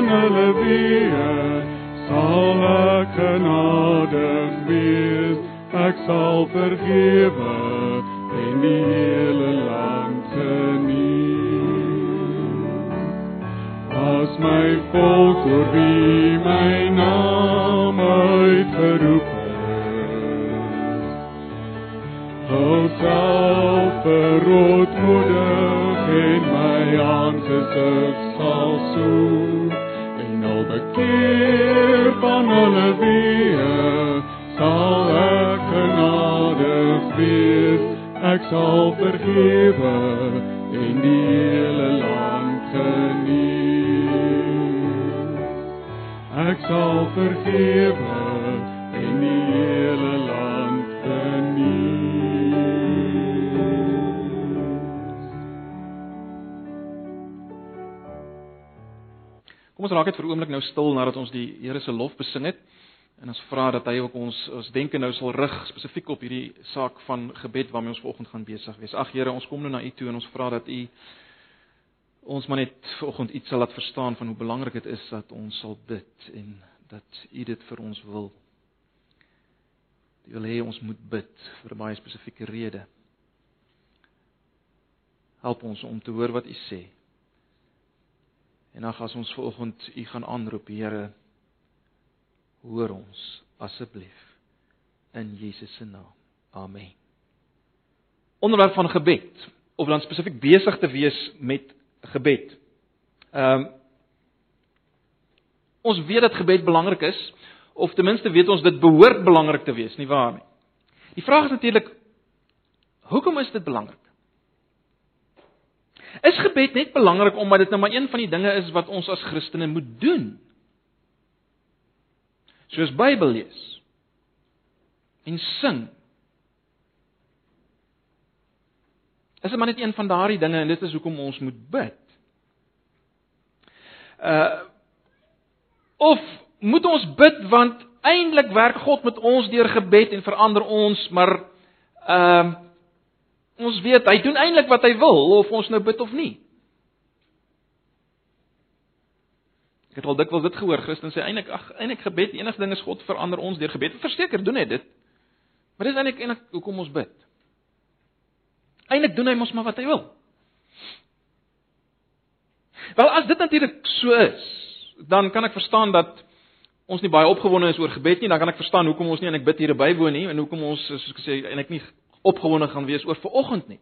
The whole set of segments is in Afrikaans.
van hulle weer sal ek genadig wees ek sal vergewe en die hele land geniet as my volk oor wie my naam uitgeroep is. Hou self verootmoedig en my aangesig sal soek bekeer van hulle weer sal ek genadig wees ek sal vergewe en die hele land geniet. Ek sal vergewe Kom ons raak dit vir 'n oomblik nou stil nadat ons die Here se lof besing het. En ons vra dat hy ook ons ons denke nou sal rig spesifiek op hierdie saak van gebed waarmee ons vanoggend gaan besig wees. Ag Here, ons kom nou na U toe en ons vra dat U ons maar net vanoggend iets sal laat verstaan van hoe belangrik dit is dat ons sal bid en dat U dit vir ons wil. U wil hê ons moet bid vir 'n baie spesifieke rede. Help ons om te hoor wat U sê. En dan as ons vanoggend U gaan aanroep, Here, hoor ons asseblief in Jesus se naam. Amen. Onderwerp van gebed of dan spesifiek besig te wees met gebed. Ehm um, ons weet dat gebed belangrik is of ten minste weet ons dit behoort belangrik te wees, nie waar nie? Die vraag is natuurlik hoekom is dit belangrik? Is gebed net belangrik omdat dit nou maar een van die dinge is wat ons as Christene moet doen? Soos Bybel lees en sing. Is dit maar net een van daardie dinge en dit is hoekom ons moet bid? Uh of moet ons bid want eintlik werk God met ons deur gebed en verander ons, maar ehm uh, ons weet hy doen eintlik wat hy wil of ons nou bid of nie. Ek het al dikwels dit gehoor, Christen sê eintlik ag eintlik gebed, enige ding is God verander ons deur gebed. Verseker doen hy dit. Maar dis eintlik eintlik hoekom ons bid. Eintlik doen hy mos maar wat hy wil. Wel as dit natuurlik so is, dan kan ek verstaan dat ons nie baie opgewonde is oor gebed nie, dan kan ek verstaan hoekom ons nie eintlik bid hier bywoon nie en hoekom ons soos ek sê eintlik nie opgewonde gaan wees oor vanoggend nie.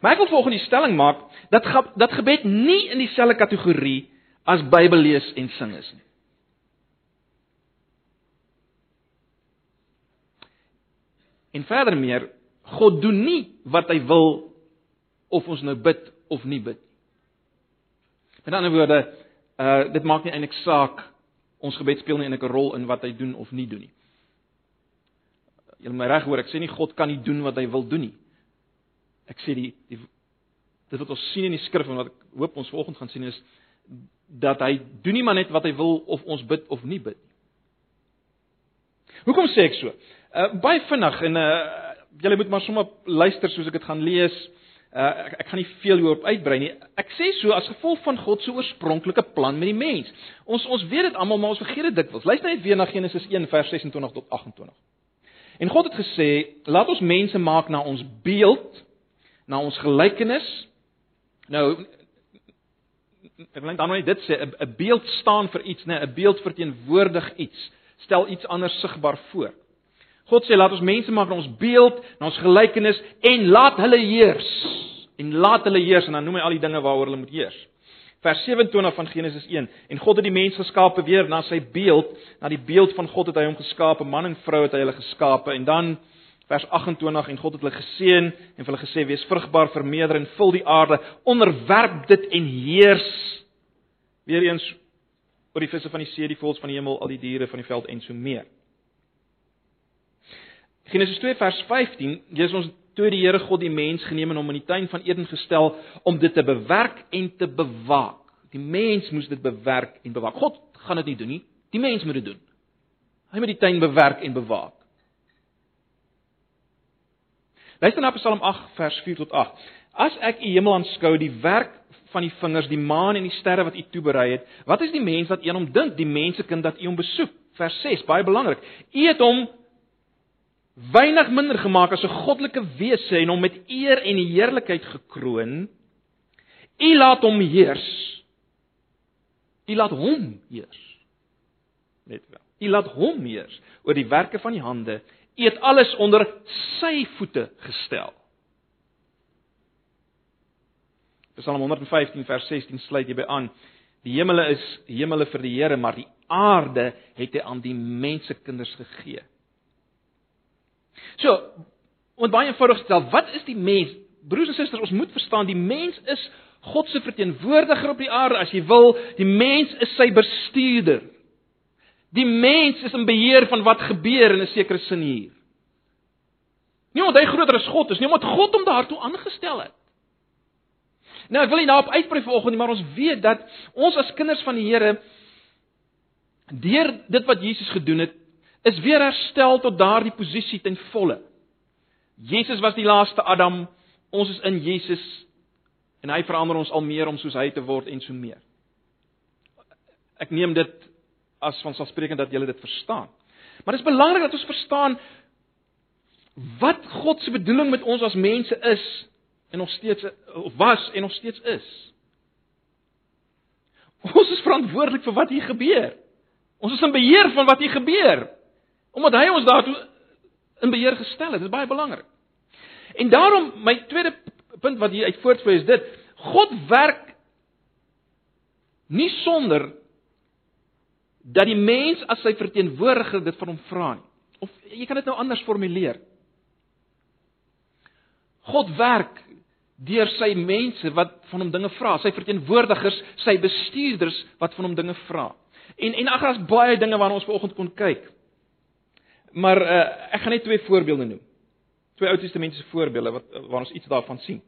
Maar ek wil volgens die stelling maak dat dat gebed nie in dieselfde kategorie as Bybel lees en sing is nie. En verder meer, God doen nie wat hy wil of ons nou bid of nie bid. Met ander woorde, uh dit maak nie eintlik saak ons gebed speel nie eintlik 'n rol in wat hy doen of nie doen nie. Moet my reg hoor, ek sê nie God kan nie doen wat hy wil doen nie. Ek sê die, die dit wat ons sien in die skrif en wat ek hoop ons volgende gaan sien is dat hy doen nie maar net wat hy wil of ons bid of nie bid nie. Hoekom sê ek so? Uh baie vinnig en uh julle moet maar sommer luister soos ek dit gaan lees. Uh ek, ek gaan nie veel hierop uitbrei nie. Ek sê so as gevolg van God se oorspronklike plan met die mens. Ons ons weet dit almal, maar ons vergeet dit dikwels. Luister net weer na Genesis 1 vers 26 tot 28. En God het gesê, laat ons mense maak na ons beeld, na ons gelykenis. Nou ek net dan net dit sê, 'n beeld staan vir iets, né? 'n Beeld verteenwoordig iets. Stel iets anders sigbaar voor. God sê laat ons mense maak na ons beeld, na ons gelykenis en laat hulle heers. En laat hulle heers en dan noem hy al die dinge waaroor hulle moet heers. Vers 27 van Genesis 1. En God het die mens geskape weer na sy beeld, na die beeld van God het hy hom geskape, man en vrou het hy hulle geskape. En dan vers 28 en God het hulle geseën en hulle gesê wees vrugbaar, vermeerder en vul die aarde, onderwerp dit en heers. Weereens oor die visse van die see, die voëls van die hemel, al die diere van die veld en so meer. Genesis 2 vers 15, lees ons toe die Here God die mens geneem en hom in die tuin van Eden gestel om dit te bewerk en te bewaak. Die mens moes dit bewerk en bewaak. God gaan dit nie doen nie. Die mens moet dit doen. Hy moet die tuin bewerk en bewaak. Luister na Psalm 8 vers 4 tot 8. As ek u hemel aanskou, die werk van die vingers, die maan en die sterre wat u toeberei het, wat is die mens wat een hom dink, die mensekind dat u hom besoek? Vers 6, baie belangrik. U het hom weinig minder gemaak as 'n goddelike wese en hom met eer en heerlikheid gekroon. U laat hom heers. U laat hom heers. Net wel. U laat hom heers oor die werke van die hande. U het alles onder sy voete gestel. Psalm 115 vers 16 sluit hierby aan. Die hemele is hemele vir die Here, maar die aarde het hy aan die mensekinders gegee. So, om baie eenvoudig te stel, wat is die mens? Broers en susters, ons moet verstaan die mens is God se verteenwoordiger op die aarde as jy wil, die mens is sy bestuurder. Die mens is in beheer van wat gebeur in 'n sekere sin hier. Nie omdat hy groter as God is nie, omdat God hom daartoe aangestel het. Nou, ek wil nie daarop uitbrei vanoggend nie, maar ons weet dat ons as kinders van die Here deur dit wat Jesus gedoen het, is weer herstel tot daardie posisie ten volle. Jesus was die laaste Adam, ons is in Jesus en hy verander ons al meer om soos hy te word en so meer. Ek neem dit as vanselfsprekend dat julle dit verstaan. Maar dit is belangrik dat ons verstaan wat God se bedoeling met ons as mense is en nog steeds was en nog steeds is. Ons is verantwoordelik vir wat hier gebeur. Ons is in beheer van wat hier gebeur omdat hy ons daartoe in beheer gestel het. Dit is baie belangrik. En daarom my tweede punt wat hier uit voortvloei is dit: God werk nie sonder dat die mens as sy verteenwoordiger dit van hom vra nie. Of jy kan dit nou anders formuleer. God werk deur sy mense wat van hom dinge vra, sy verteenwoordigers, sy bestuurders wat van hom dinge vra. En en ag, daar's baie dinge waarna ons vanoggend kon kyk. Maar uh, ek gaan net twee voorbeelde noem. Twee Ou Testamentiese voorbeelde wat waar ons iets daarvan sien.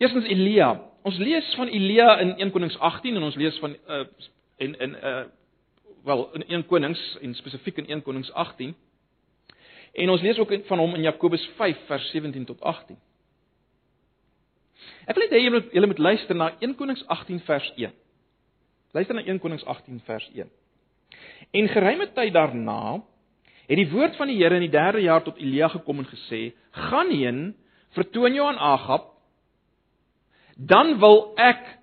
Eerstens Elia. Ons lees van Elia in 1 Konings 18 en ons lees van uh en in uh wel in 1 Konings en spesifiek in 1 Konings 18. En ons lees ook van hom in Jakobus 5 vers 17 tot 18. Ek wil net hê julle moet julle moet luister na 1 Konings 18 vers 1. Luister na 1 Konings 18 vers 1. En geruime tyd daarna het die woord van die Here in die 3de jaar tot Elia gekom en gesê: "Gaan heen, vertoon jou aan Agab, dan wil ek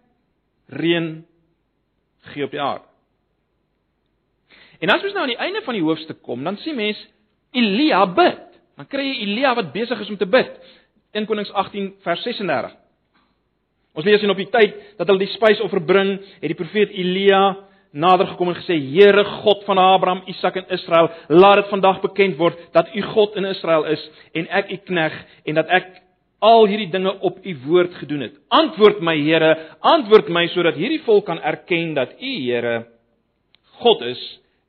reën gee op die aarde." En as ons nou aan die einde van die hoofstuk kom, dan sien mens Elia bid. Dan kry jy Elia wat besig is om te bid. 1 Konings 18 vers 36. Ons lees in op die tyd dat hulle die spysoffer bring, het die profeet Elia nader gekom en gesê: "Here God van Abraham, Isak en Israel, laat dit vandag bekend word dat U God in Israel is en ek U knegg en dat ek al hierdie dinge op U woord gedoen het. Antwoord my, Here, antwoord my sodat hierdie volk kan erken dat U, Here, God is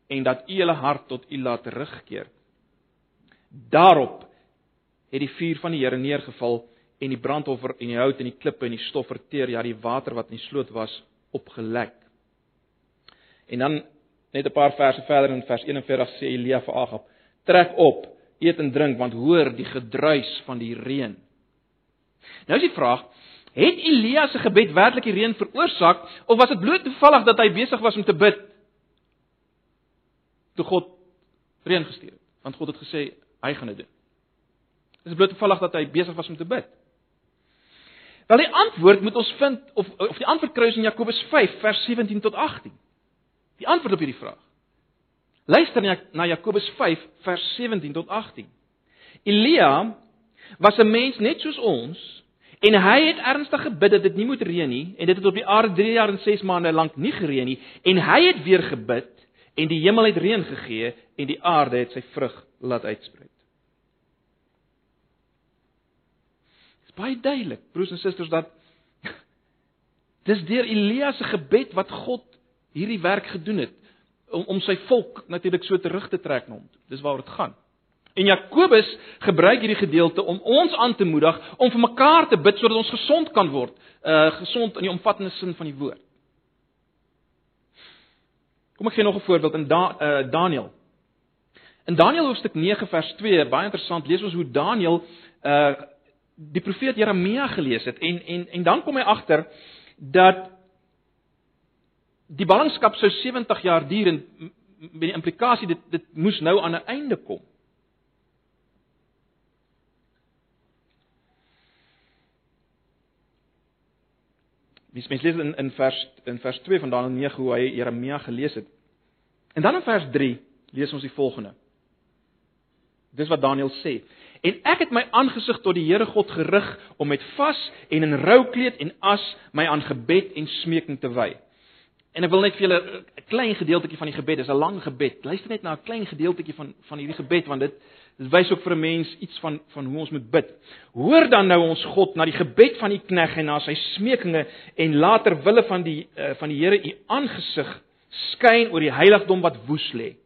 en dat U hulle hart tot U laat terugkeer." Daarop het die vuur van die Here neergeval en die brandoffer en die hout en die klippe en die stof verteer, ja, die water wat in die sloot was, opgelek. En dan net 'n paar verse verder in vers 41 sê Elia vir Agab: "Trek op, eet en drink want hoor die gedruis van die reën." Nou is die vraag: Het Elia se gebed werklik die reën veroorsaak of was dit bloot toevallig dat hy besig was om te bid toe God reën gestuur het? Want God het gesê hy gaan dit doen. Is dit bloot toevallig dat hy besig was om te bid? Wel die antwoord moet ons vind of of die antwoord kry ons in Jakobus 5 vers 17 tot 18 die antwoord op hierdie vraag. Luister na Jakobus 5 vers 17 tot 18. Elia was 'n mens net soos ons en hy het ernstig gebid dat dit nie moet reën nie en dit het op die aarde 3 jaar en 6 maande lank nie gereën nie en hy het weer gebid en die hemel het reën gegee en die aarde het sy vrug laat uitsprei. Dit is baie duidelik, broers en susters, dat dis deur Elia se gebed wat God hierdie werk gedoen het om om sy volk natuurlik so terug te trek na hom. Dis waaroor dit gaan. En Jakobus gebruik hierdie gedeelte om ons aan te moedig om vir mekaar te bid sodat ons gesond kan word, uh gesond in die omvattende sin van die woord. Kom ek gee nog 'n voorbeeld in da, uh, Daniël. In Daniël hoofstuk 9 vers 2, baie interessant, lees ons hoe Daniël uh die profeet Jeremia gelees het en en en dan kom hy agter dat die ballingskap sou 70 jaar duur en met die implikasie dit dit moes nou aan 'n einde kom. Wie mens lees in in vers in vers 2 van Daniël 9 hoe hy Jeremia gelees het. En dan in vers 3 lees ons die volgende. Dis wat Daniël sê. En ek het my aangesig tot die Here God gerig om met vas en in roukleed en as my aan gebed en smeking te wy. En ek wil net vir julle 'n klein gedeeltjie van die gebed, dis 'n lang gebed. Luister net na 'n klein gedeeltjie van van hierdie gebed want dit dit wys ook vir 'n mens iets van van hoe ons moet bid. Hoor dan nou ons God na die gebed van u knegg en na sy smekinge en later wille van die uh, van die Here u aangesig skyn oor die heiligdom wat woes lê.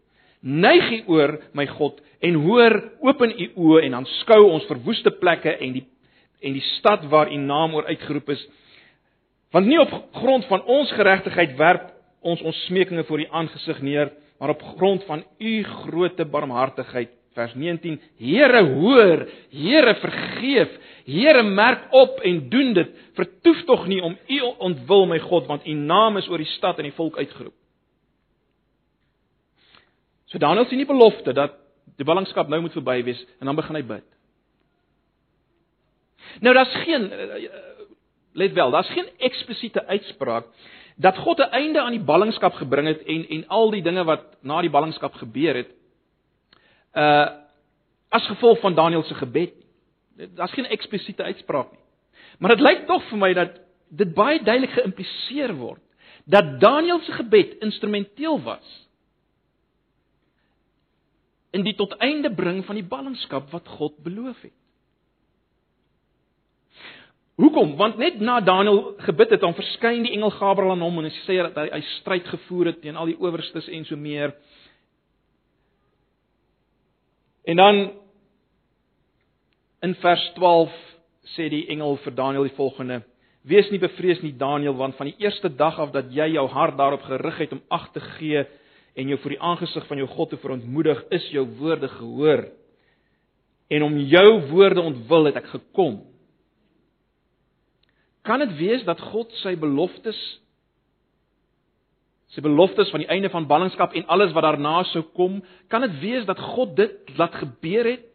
Neig u oor my God en hoor open u oë en aanskou ons verwoeste plekke en die en die stad waar u naam oor uitgeroep is Want nie op grond van ons geregtigheid werp ons ons smekinge voor U aangesig neer, maar op grond van U groote barmhartigheid. Vers 19: Here hoor, Here vergeef, Here merk op en doen dit. Vertoef tog nie om U ontwil my God, want U naam is oor die stad en die volk uitgeroep. So Daniël sien die belofte dat die ballingskap nou moet verby wees en dan begin hy bid. Nou daar's geen let wel, daar's geen eksplisiete uitspraak dat God 'n einde aan die ballingskap gebring het en en al die dinge wat na die ballingskap gebeur het uh as gevolg van Daniël se gebed. Daar's geen eksplisiete uitspraak nie. Maar dit lyk tog vir my dat dit baie duidelik geïmpliseer word dat Daniël se gebed instrumenteel was in die tot einde bring van die ballingskap wat God beloof het. Hoekom? Want net na Daniël gebid het, dan verskyn die engel Gabriël aan hom en hy sê dat hy, hy stryd gevoer het teen al die owerstes en so meer. En dan in vers 12 sê die engel vir Daniël die volgende: Wees nie bevrees nie Daniël, want van die eerste dag af dat jy jou hart daarop gerig het om ag te gee en jou voor die aangesig van jou God te verontmoedig, is jou woorde gehoor. En om jou woorde ontwil het ek gekom Kan dit wees dat God sy beloftes sy beloftes van die einde van ballingskap en alles wat daarna sou kom, kan dit wees dat God dit laat gebeur het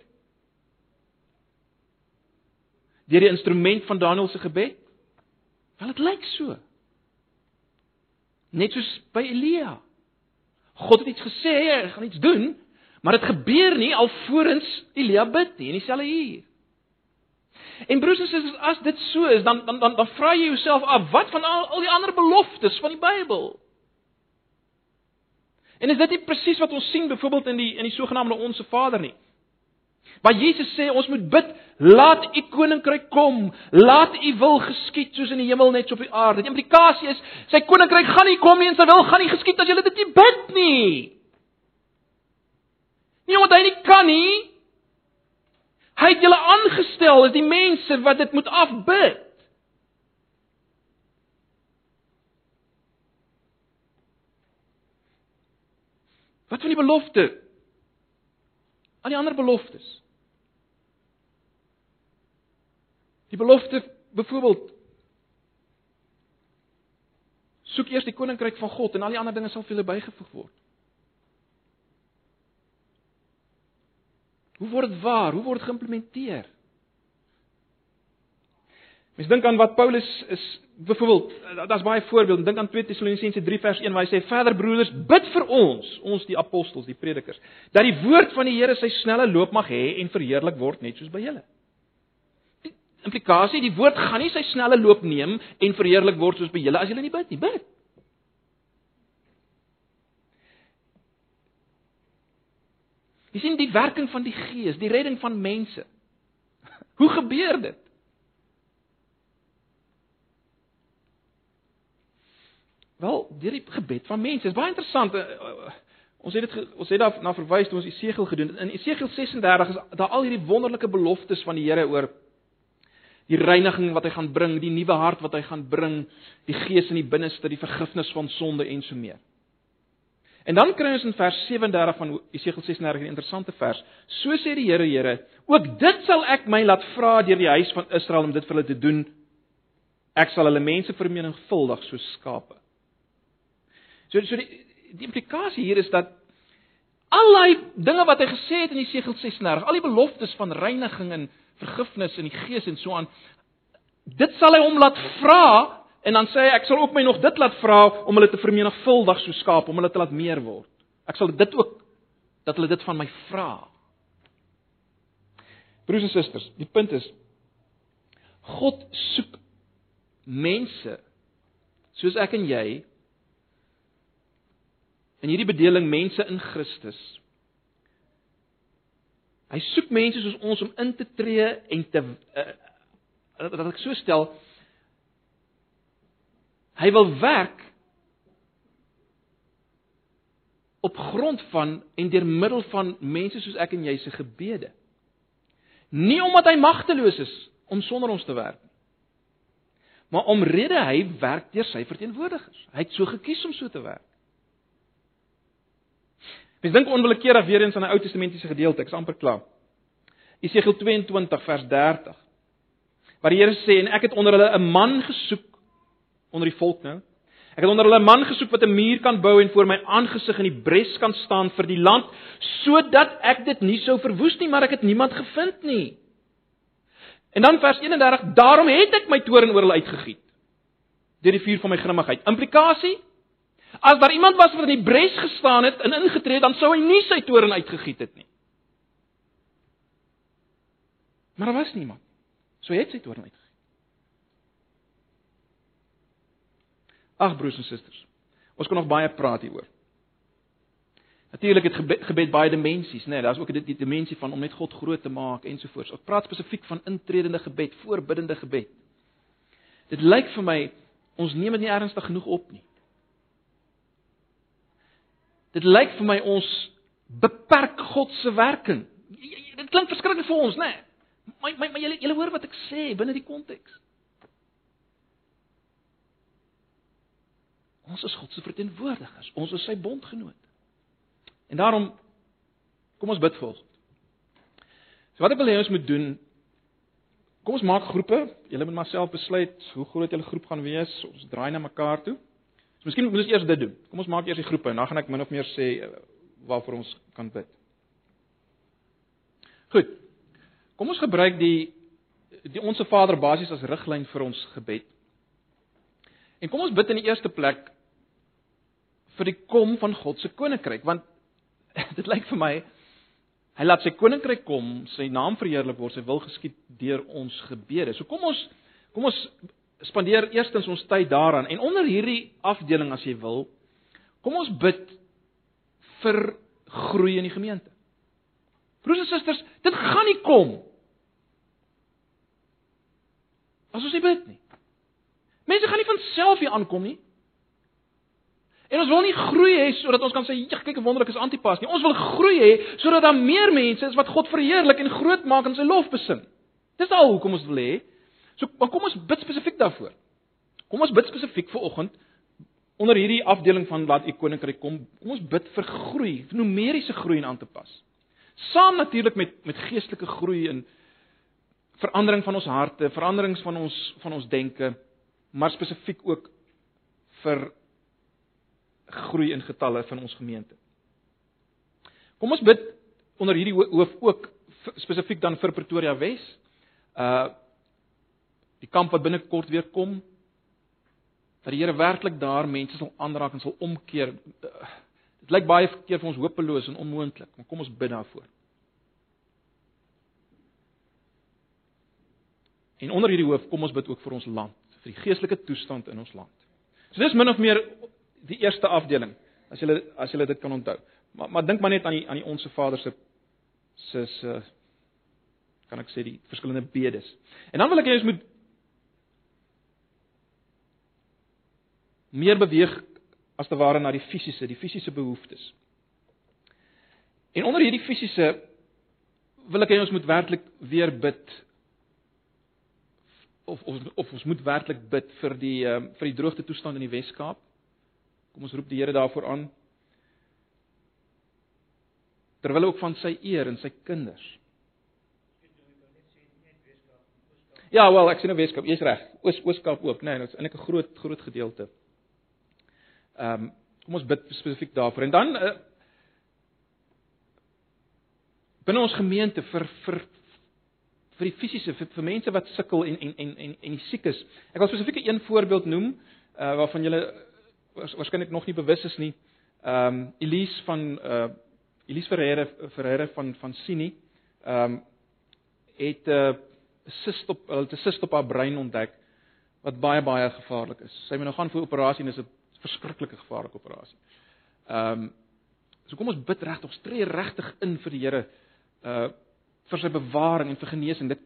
deur die instrument van Daniël se gebed? Wel dit lyk so. Net soos by Elia. God het iets gesê, hy gaan iets doen, maar dit gebeur nie alvorens Elia bid nie in dieselfde uur. En broers en susters, as dit so is, dan dan dan, dan vra jy jouself af, wat van al, al die ander beloftes van die Bybel? En is dit nie presies wat ons sien byvoorbeeld in die in die sogenaamde onsse Vader nie? Waar Jesus sê ons moet bid, laat u koninkryk kom, laat u wil geskied soos in die hemel net so op die aarde. Die implikasie is sy koninkryk gaan nie kom nie en sy wil gaan nie geskied as jy dit nie bid nie. Nie omdat hy nie kan nie, Hy het julle aangestel as die mense wat dit moet afbid. Wat van die belofte? Al die ander beloftes. Die belofte byvoorbeeld soek eers die koninkryk van God en al die ander dinge sal vir julle bygevoeg word. Hoe word dit waar? Hoe word dit geïmplementeer? Mens dink aan wat Paulus is byvoorbeeld, daar's baie voorbeelde. Dink aan 2 Tessalonisense 3 vers 1 waar hy sê: "Verder broeders, bid vir ons, ons die apostels, die predikers, dat die woord van die Here sy snelle loop mag hê en verheerlik word net soos by julle." Die implikasie, die woord gaan nie sy snelle loop neem en verheerlik word soos by julle as julle nie bid nie. Bid. Jy sien die werking van die Gees, die redding van mense. Hoe gebeur dit? Wel, deur die gebed van mense. Dit is baie interessant. Eh, eh, ons het dit ons het daar na verwys toe ons Esegiel gedoen het. In Esegiel 36 is daar al hierdie wonderlike beloftes van die Here oor die reiniging wat hy gaan bring, die nuwe hart wat hy gaan bring, die gees in die binneste, die vergifnis van sonde en so meer. En dan kry ons in vers 37 van Jesegiel 36 'n interessante vers. So sê die Here, Here, ook dit sal ek my laat vra deur die huis van Israel om dit vir hulle te doen. Ek sal hulle mense vermenigvuldig soos skape. So so die, die implikasie hier is dat al daai dinge wat hy gesê het in Jesegiel 36, al die beloftes van reiniging en vergifnis in die gees en so aan, dit sal hy hom laat vra En dan sê hy ek sal ook my nog dit laat vra om hulle te vermenigvuldig so skaap om hulle te laat meer word. Ek sal dit ook dat hulle dit van my vra. Broers en susters, die punt is God soek mense soos ek en jy in hierdie bedeling mense in Christus. Hy soek mense soos ons om in te tree en te uh, dat ek so stel Hy wil werk op grond van en deur middel van mense soos ek en jy se gebede. Nie omdat hy magteloos is om sonder ons te werk nie. Maar omrede hy werk deur sy verteenwoordigers. Hy het so gekies om so te werk. Mens dink onwillekeurig weer eens aan 'n Ou Testamentiese gedeelte, ek's amper klaar. Jesegiel 22 vers 30. Waar die Here sê en ek het onder hulle 'n man gesoek onder die volk nou. Ek het onder hulle 'n man gesoek wat 'n muur kan bou en voor my aangesig in die bres kan staan vir die land sodat ek dit nie sou verwoes nie, maar ek het niemand gevind nie. En dan vers 31, daarom het ek my toorn oor hulle uitgegiet deur die vuur van my grimmigheid. Implikasie: As daar iemand was wat in die bres gestaan het en ingetree het, dan sou hy nie sy toorn uitgegiet het nie. Maar daar was niemand. So hy het sy toorn uitgegiet. Ag broers en susters. Ons kan nog baie praat hieroor. Natuurlik het gebed, gebed baie dimensies, né? Nee, Daar's ook die, die dimensie van om net God groot te maak ensovoorts. Ons praat spesifiek van intredende gebed, voorbiddende gebed. Dit lyk vir my ons neem dit nie ernstig genoeg op nie. Dit lyk vir my ons beperk God se werking. Dit klink verskriklik vir ons, né? Nee. Maar maar julle julle hoor wat ek sê binne die konteks. Ons is God se verteenwoordigers. Ons is sy bondgenoot. En daarom kom ons bid volg. So wat ek wil hê ons moet doen Kom ons maak groepe. Julle moet maar self besluit hoe groot julle groep gaan wees. Ons draai na mekaar toe. So miskien moet ons eers dit doen. Kom ons maak eers die groepe en dan gaan ek min of meer sê eh, waarvoor ons kan bid. Goed. Kom ons gebruik die die onsse Vader basies as riglyn vir ons gebed. En kom ons bid in die eerste plek vir die kom van God se koninkryk want dit lyk vir my hy laat sy koninkryk kom, sy naam verheerlik word, sy wil geskied deur ons gebede. So kom ons kom ons spandeer eerstens ons tyd daaraan en onder hierdie afdeling as jy wil, kom ons bid vir groei in die gemeente. Broers en susters, dit gaan nie kom as ons nie bid nie. Mense gaan nie van self hier aankom nie. En ons wil nie groei hê sodat ons kan sê, "Ja, kyk hoe wonderlik is Antipas nie." Ons wil groei hê sodat daar meer mense is wat God verheerlik en groot maak en sy lof besing. Dis al hoekom ons wil hê. So, maar kom ons bid spesifiek daarvoor. Kom ons bid spesifiek vir oggend onder hierdie afdeling van laat u koninkryk kom. Kom ons bid vir groei, vir numeriese groei en aan te pas. Saam natuurlik met met geestelike groei en verandering van ons harte, veranderings van ons van ons denke, maar spesifiek ook vir groei in getalle van ons gemeente. Kom ons bid onder hierdie hoof ook spesifiek dan vir Pretoria Wes. Uh die kamp wat binnekort weer kom. Dat die Here werklik daar mense sal aanraak en sal omkeer. Uh, dit lyk baie keer vir ons hopeloos en onmoontlik, maar kom ons bid daarvoor. En onder hierdie hoof kom ons bid ook vir ons land, vir die geestelike toestand in ons land. So dis min of meer die eerste afdeling as jy as jy dit kan onthou. Maar maar dink maar net aan die aan die onsse Vader se se se kan ek sê die verskillende bedes. En dan wil ek hê ons moet meer beweeg as te ware na die fisiese, die fisiese behoeftes. En onder hierdie fisiese wil ek hê ons moet werklik weer bid of of of ons moet werklik bid vir die um, vir die droogte toestand in die Wes-Kaap. Kom ons roep die Here daarvoor aan. terwyl ook van sy eer en sy kinders. Ja, wel, ek sien 'n Weskaap, jy's reg. Oos Ooskaap ook, nee, dit is eintlik 'n groot groot gedeelte. Ehm um, kom ons bid spesifiek daarvoor. En dan uh, binne ons gemeente vir vir vir die fisiese vir, vir mense wat sukkel en en en en en die siekes. Ek wil spesifiek een voorbeeld noem uh waarvan julle waarskynlik nog nie bewus is nie. Ehm um, Elise van uh Elise Ferreira Ferreira van van Sini ehm um, het 'n uh, sist op hulle het 'n sist op haar brein ontdek wat baie baie gevaarlik is. Sy moet nou gaan vir operasie en dit is 'n verskriklike gevaarlike operasie. Ehm um, so kom ons bid regtig, ons tree regtig in vir die Here uh vir sy bewaring en vir genesing. Dit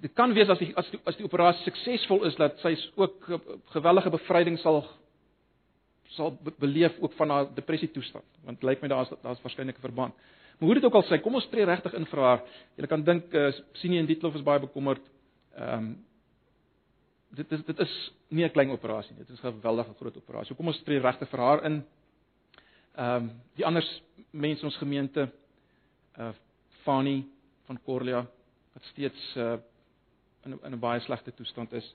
dit kan wees as die as die, as die operasie suksesvol is dat sy ook geweldige bevryding sal sal beleef ook van haar depressie toestand want lyk my daar's daar's waarskynlik 'n verband. Maar hoe dit ook al sê, kom ons tree regtig in vir haar. Jy kan dink uh, Sinie en Dietlof is baie bekommerd. Ehm um, dit is dit is nie 'n klein operasie nie. Dit is 'n geweldige groot operasie. Kom ons tree regtig vir haar in. Ehm um, die ander mense in ons gemeente uh Fani van Corlia wat steeds uh in in 'n baie slegte toestand is.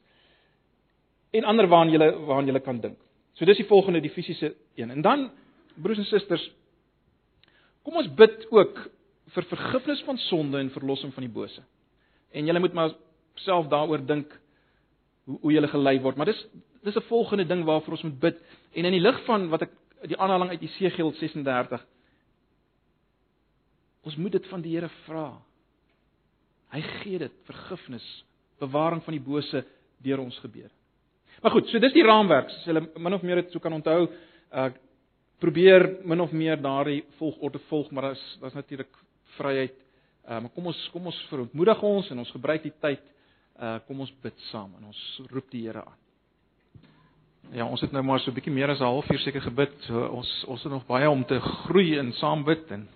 En ander waaraan jy waaraan jy kan dink. So dis die volgende die fisiese een. En dan broers en susters kom ons bid ook vir vergifnis van sonde en verlossing van die bose. En julle moet maar self daaroor dink hoe hoe julle gelei word, maar dis dis 'n volgende ding waarvoor ons moet bid. En in die lig van wat ek die aanhaling uit Jesegiel 36 ons moet dit van die Here vra. Hy gee dit vergifnis, bewaring van die bose deur ons gebede. Maar goed, so dis die raamwerk. As jy min of meer dit so kan onthou, uh probeer min of meer daardie volgorde volg, maar daar's daar's natuurlik vryheid. Uh maar kom ons kom ons verontmoedig ons en ons gebruik die tyd. Uh kom ons bid saam en ons roep die Here aan. Ja, ons het nou maar so 'n bietjie meer as 'n halfuur seker gebid. So ons ons het nog baie om te groei in saam bid en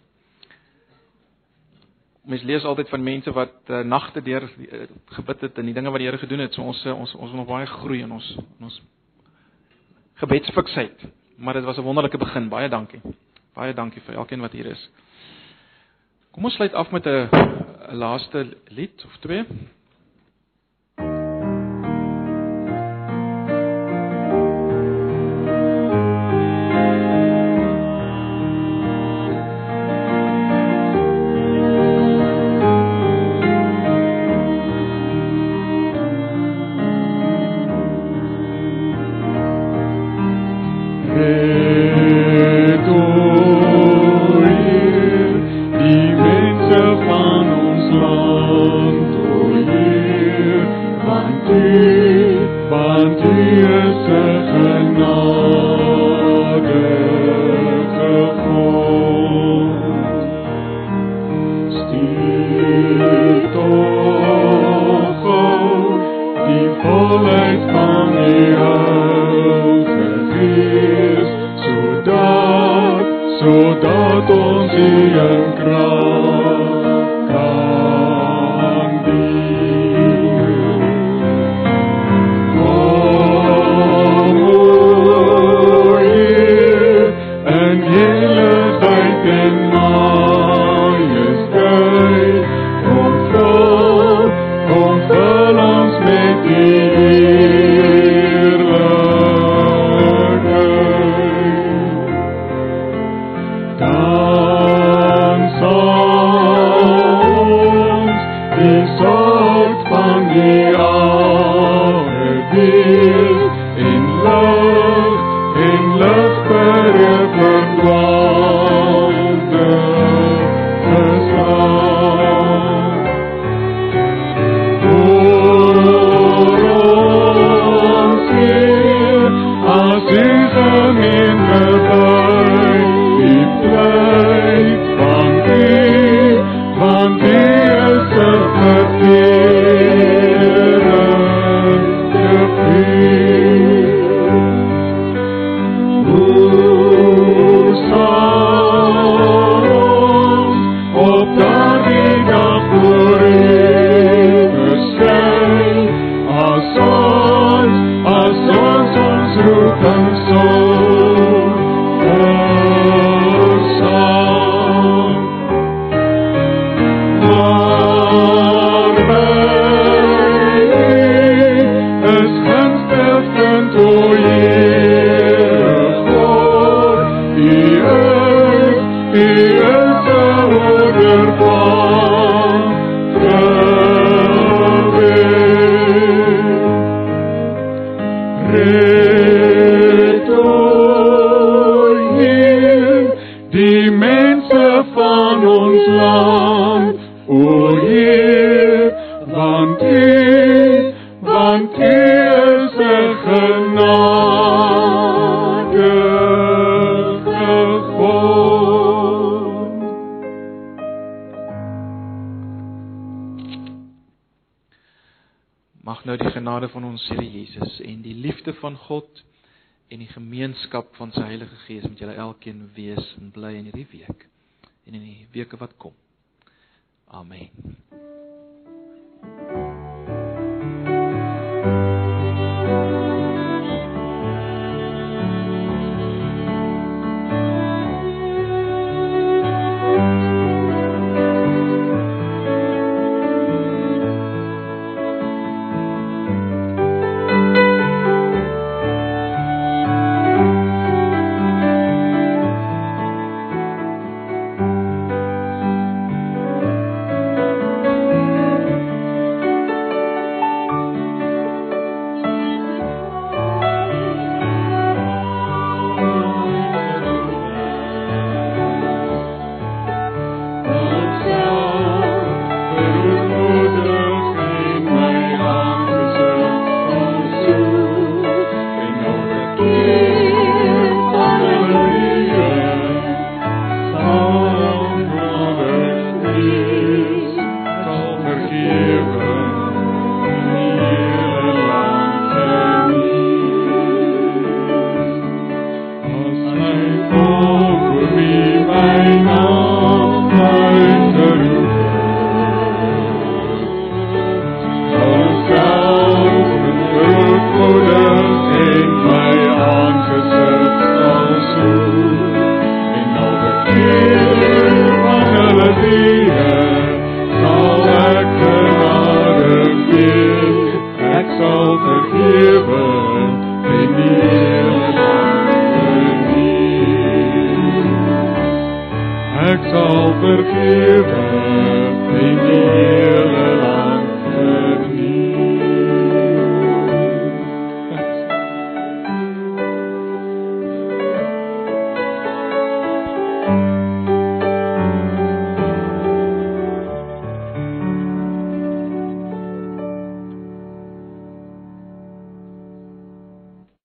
Mens lees altyd van mense wat uh, nagte deur uh, gebid het en die dinge wat die Here gedoen het. So ons uh, ons ons wil nog baie groei in ons in ons gebedsfiksheid. Maar dit was 'n wonderlike begin. Baie dankie. Baie dankie vir elkeen wat hier is. Kom ons sluit af met 'n laaste lied of twee. Ons Here Jesus en die liefde van God en die gemeenskap van sy Heilige Gees met julle elkeen wees en bly in hierdie week en in die weke wat kom. Amen.